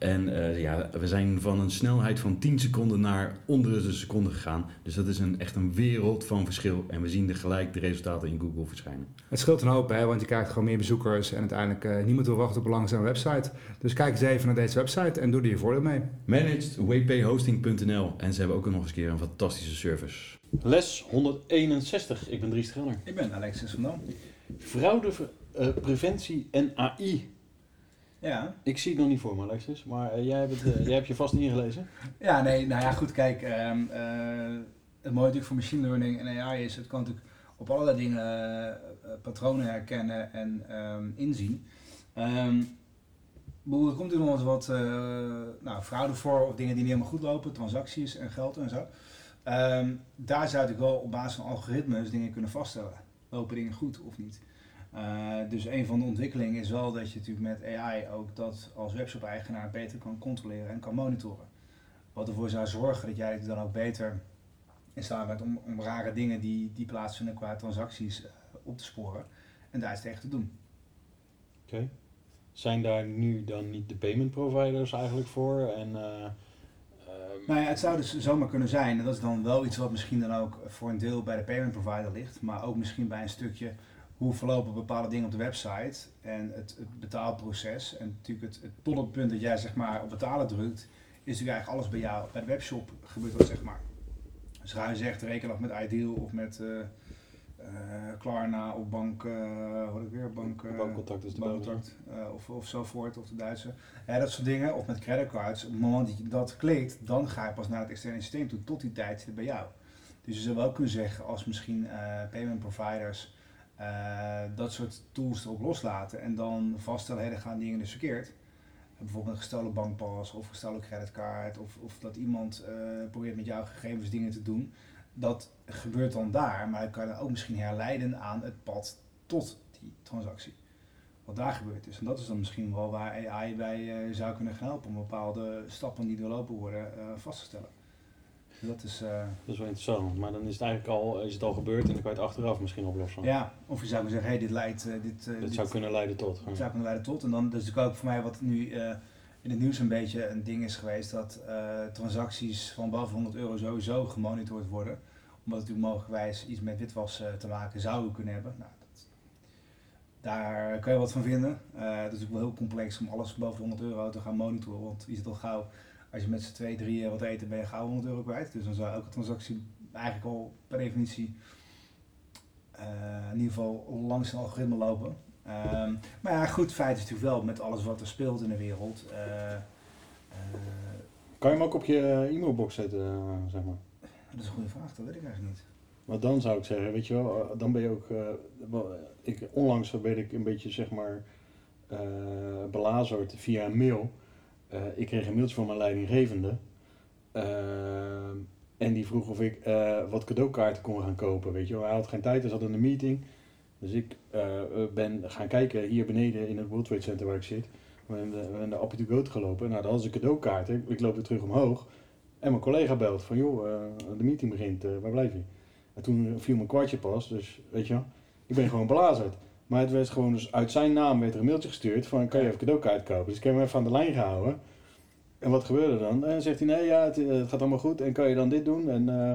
en uh, ja, we zijn van een snelheid van 10 seconden naar onder de seconde gegaan. Dus dat is een, echt een wereld van verschil. En we zien er gelijk de resultaten in Google verschijnen. Het scheelt een hoop, hè, want je krijgt gewoon meer bezoekers. En uiteindelijk uh, niemand wil wachten op een langzame website. Dus kijk eens even naar deze website en doe er je voordeel mee. Managedwphosting.nl En ze hebben ook nog eens een keer een fantastische service. Les 161. Ik ben Dries Treller. Ik ben Alexis van Dam. Fraudepreventie en AI. Ja. Ik zie het nog niet voor me, Alexis, maar uh, jij, hebt het, uh, jij hebt je vast ingelezen. Ja, nee, nou ja, goed, kijk. Um, uh, het mooie natuurlijk voor machine learning en AI is, het kan natuurlijk op allerlei dingen patronen herkennen en um, inzien. Um, er komt er nog wat nou, fraude voor of dingen die niet helemaal goed lopen, transacties en geld en zo. daar zou ik wel op basis van algoritmes dingen kunnen vaststellen. Lopen dingen goed of niet? Uh, dus een van de ontwikkelingen is wel dat je natuurlijk met AI ook dat als webshop-eigenaar beter kan controleren en kan monitoren. Wat ervoor zou zorgen dat jij dan ook beter in staat bent om, om rare dingen die, die plaatsvinden qua transacties uh, op te sporen en daar iets tegen te doen. Oké. Okay. Zijn daar nu dan niet de payment providers eigenlijk voor? En, uh, nou ja, het zou dus zomaar kunnen zijn, en dat is dan wel iets wat misschien dan ook voor een deel bij de payment provider ligt, maar ook misschien bij een stukje hoe verlopen bepaalde dingen op de website en het, het betaalproces. En natuurlijk het, het, tot het punt dat jij zeg maar op betalen drukt, is natuurlijk eigenlijk alles bij jou, bij de webshop gebeurt dat zeg maar. Dus ga je zegt reken af met Ideal of met uh, uh, Klarna of bank, uh, wat ik weer, bank, bankcontact is de bankcontact, of, of zo voort, of de Duitse. Dat soort dingen, of met creditcards. Op het moment dat je dat klikt, dan ga je pas naar het externe systeem toe, tot die tijd zit het bij jou. Dus je zou wel kunnen zeggen als misschien payment providers dat soort tools erop loslaten en dan vaststellen, hey, gaan dingen dus verkeerd. Bijvoorbeeld een gestolen bankpas of gestolen creditcard of, of dat iemand uh, probeert met jouw gegevens dingen te doen. Dat gebeurt dan daar, maar dat kan je ook misschien herleiden aan het pad tot die transactie. Wat daar gebeurd is. En dat is dan misschien wel waar AI bij uh, zou kunnen gaan helpen om bepaalde stappen die doorlopen worden vast te stellen. Dat is, uh, dat is wel interessant, maar dan is het eigenlijk al, is het al gebeurd en dan kan je het achteraf misschien oplossen. Ja, of je zou kunnen zeggen, hey, dit leidt... Uh, dit, uh, dit zou kunnen leiden tot. Dit zou kunnen leiden tot. En dan, is natuurlijk ook voor mij wat nu in het nieuws een beetje een ding is geweest, dat transacties van boven 100 euro sowieso gemonitord worden. Omdat het natuurlijk mogelijkwijs iets met witwas te maken zou kunnen hebben. Nou, dat, daar kan je wat van vinden. dat is natuurlijk wel heel complex om alles boven 100 euro te gaan monitoren, want je zit al gauw als je met z'n twee, drie wat eten, ben je gauw 100 euro kwijt. Dus dan zou elke transactie eigenlijk al per definitie uh, in ieder geval langs een algoritme lopen. Um, maar ja, goed, feit is natuurlijk wel met alles wat er speelt in de wereld. Uh, uh, kan je hem ook op je e-mailbox zetten, zeg maar? Dat is een goede vraag, dat weet ik eigenlijk niet. Maar dan zou ik zeggen, weet je wel, dan ben je ook. ik, onlangs ben ik een beetje, zeg maar, belazerd via een mail. Uh, ik kreeg een mailtje van mijn leidinggevende. Uh, en die vroeg of ik uh, wat cadeaukaarten kon gaan kopen. Weet je. Hij had geen tijd, hij zat in een meeting. Dus ik ben gaan kijken hier beneden in het World Trade Center waar ik zit. We hebben de Appie to Go gelopen. Nou, dat was een cadeaukaarten. Ik loop weer terug omhoog. En mijn collega belt van, joh, de meeting begint, waar blijf je? En toen viel mijn kwartje pas, dus weet je. Ik ben gewoon belazerd. Maar het werd gewoon dus uit zijn naam werd er een mailtje gestuurd van kan je even cadeaukaart kopen. Dus ik heb hem even aan de lijn gehouden. En wat gebeurde dan? En zegt hij nee ja het, het, gaat allemaal goed en kan je dan dit doen en uh,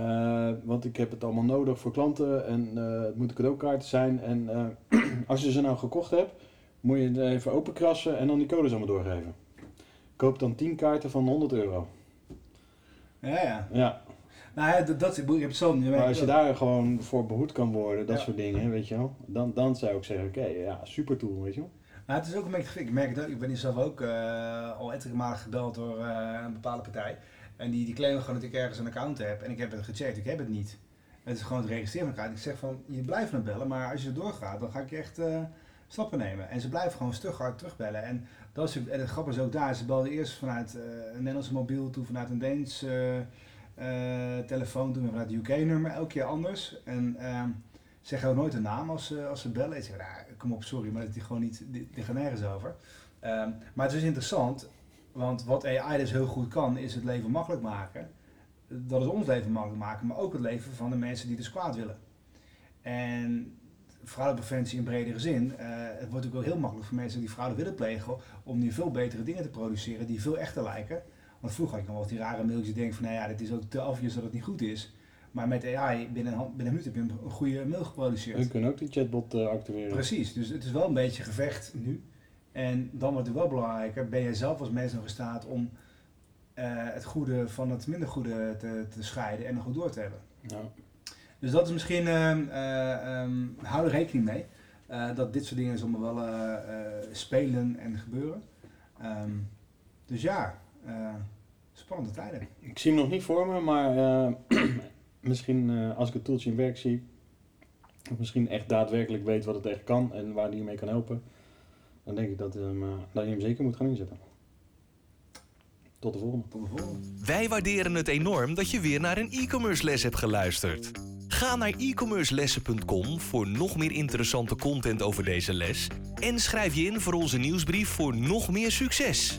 uh, want ik heb het allemaal nodig voor klanten en uh, het moeten cadeaukaarten zijn en als je ze nou gekocht hebt moet je het even openkrassen en dan die codes allemaal doorgeven. Koop dan 10 kaarten van 100 euro. Ja ja. Ja. Nou ja, dat, dat, ik heb zo niet. Maar als je daar gewoon voor behoed kan worden, dat Ja. soort dingen, weet je wel, dan, dan zou ik zeggen, oké, ja, super tool, weet je wel. Nou, het is ook een beetje, ik merk het ook, ik ben hier zelf ook eh, al ettelijke malen gebeld door eh, een bepaalde partij. En die, die claimen gewoon dat ik ergens een account heb en ik heb het gecheckt, ik heb het niet. Het is gewoon het registreren van elkaar. Ik zeg van, je blijft me bellen, maar als je er doorgaat, dan ga ik echt eh, stappen nemen. En ze blijven gewoon stug hard terugbellen. En, dat is, en het grappige is ook daar, ze belden eerst vanuit een Nederlandse mobiel, toen vanuit een Deens eh, telefoon, toen vanuit het UK-nummer, elke keer anders. En ehm, ze zeggen ook nooit een naam als, als ze bellen. Ik zeg, nou, kom op, sorry, maar dat is gewoon niet, gaat nergens over. Ehm, maar het is interessant, want wat AI dus heel goed kan, is het leven makkelijk maken. Dat is ons leven makkelijk maken, maar ook het leven van de mensen die dus kwaad willen. En fraudepreventie in bredere zin, eh, het wordt ook wel heel makkelijk voor mensen die fraude willen plegen, om nu veel betere dingen te produceren die veel echter lijken. Want vroeger had ik nog wel die rare mailtjes die denken van, nou ja, dit is ook te obvious dat het niet goed is. Maar met AI, binnen een, binnen een minuut heb je een, goede mail geproduceerd. We kunnen ook die chatbot eh, activeren. Precies, dus het is wel een beetje gevecht nu. En dan wordt het wel belangrijker, ben jij zelf als mens nog in staat om eh, het goede van het minder goede te, te scheiden en nog goed door te hebben. Ja. Dus dat is misschien, eh, ehm, hou er rekening mee, dat dit soort dingen zomaar wel spelen en gebeuren. Ehm, dus ja, spannende tijden. Ik zie hem nog niet voor me, maar eh, misschien eh, als ik het toeltje in werk zie, of misschien echt daadwerkelijk weet wat het echt kan en waar die je mee kan helpen, dan denk ik dat, hem, eh, dat je hem zeker moet gaan inzetten. Tot de volgende. Tot de volgende. Wij waarderen het enorm dat je weer naar een e-commerce les hebt geluisterd. Ga naar e-commercelessen.com voor nog meer interessante content over deze les en schrijf je in voor onze nieuwsbrief voor nog meer succes.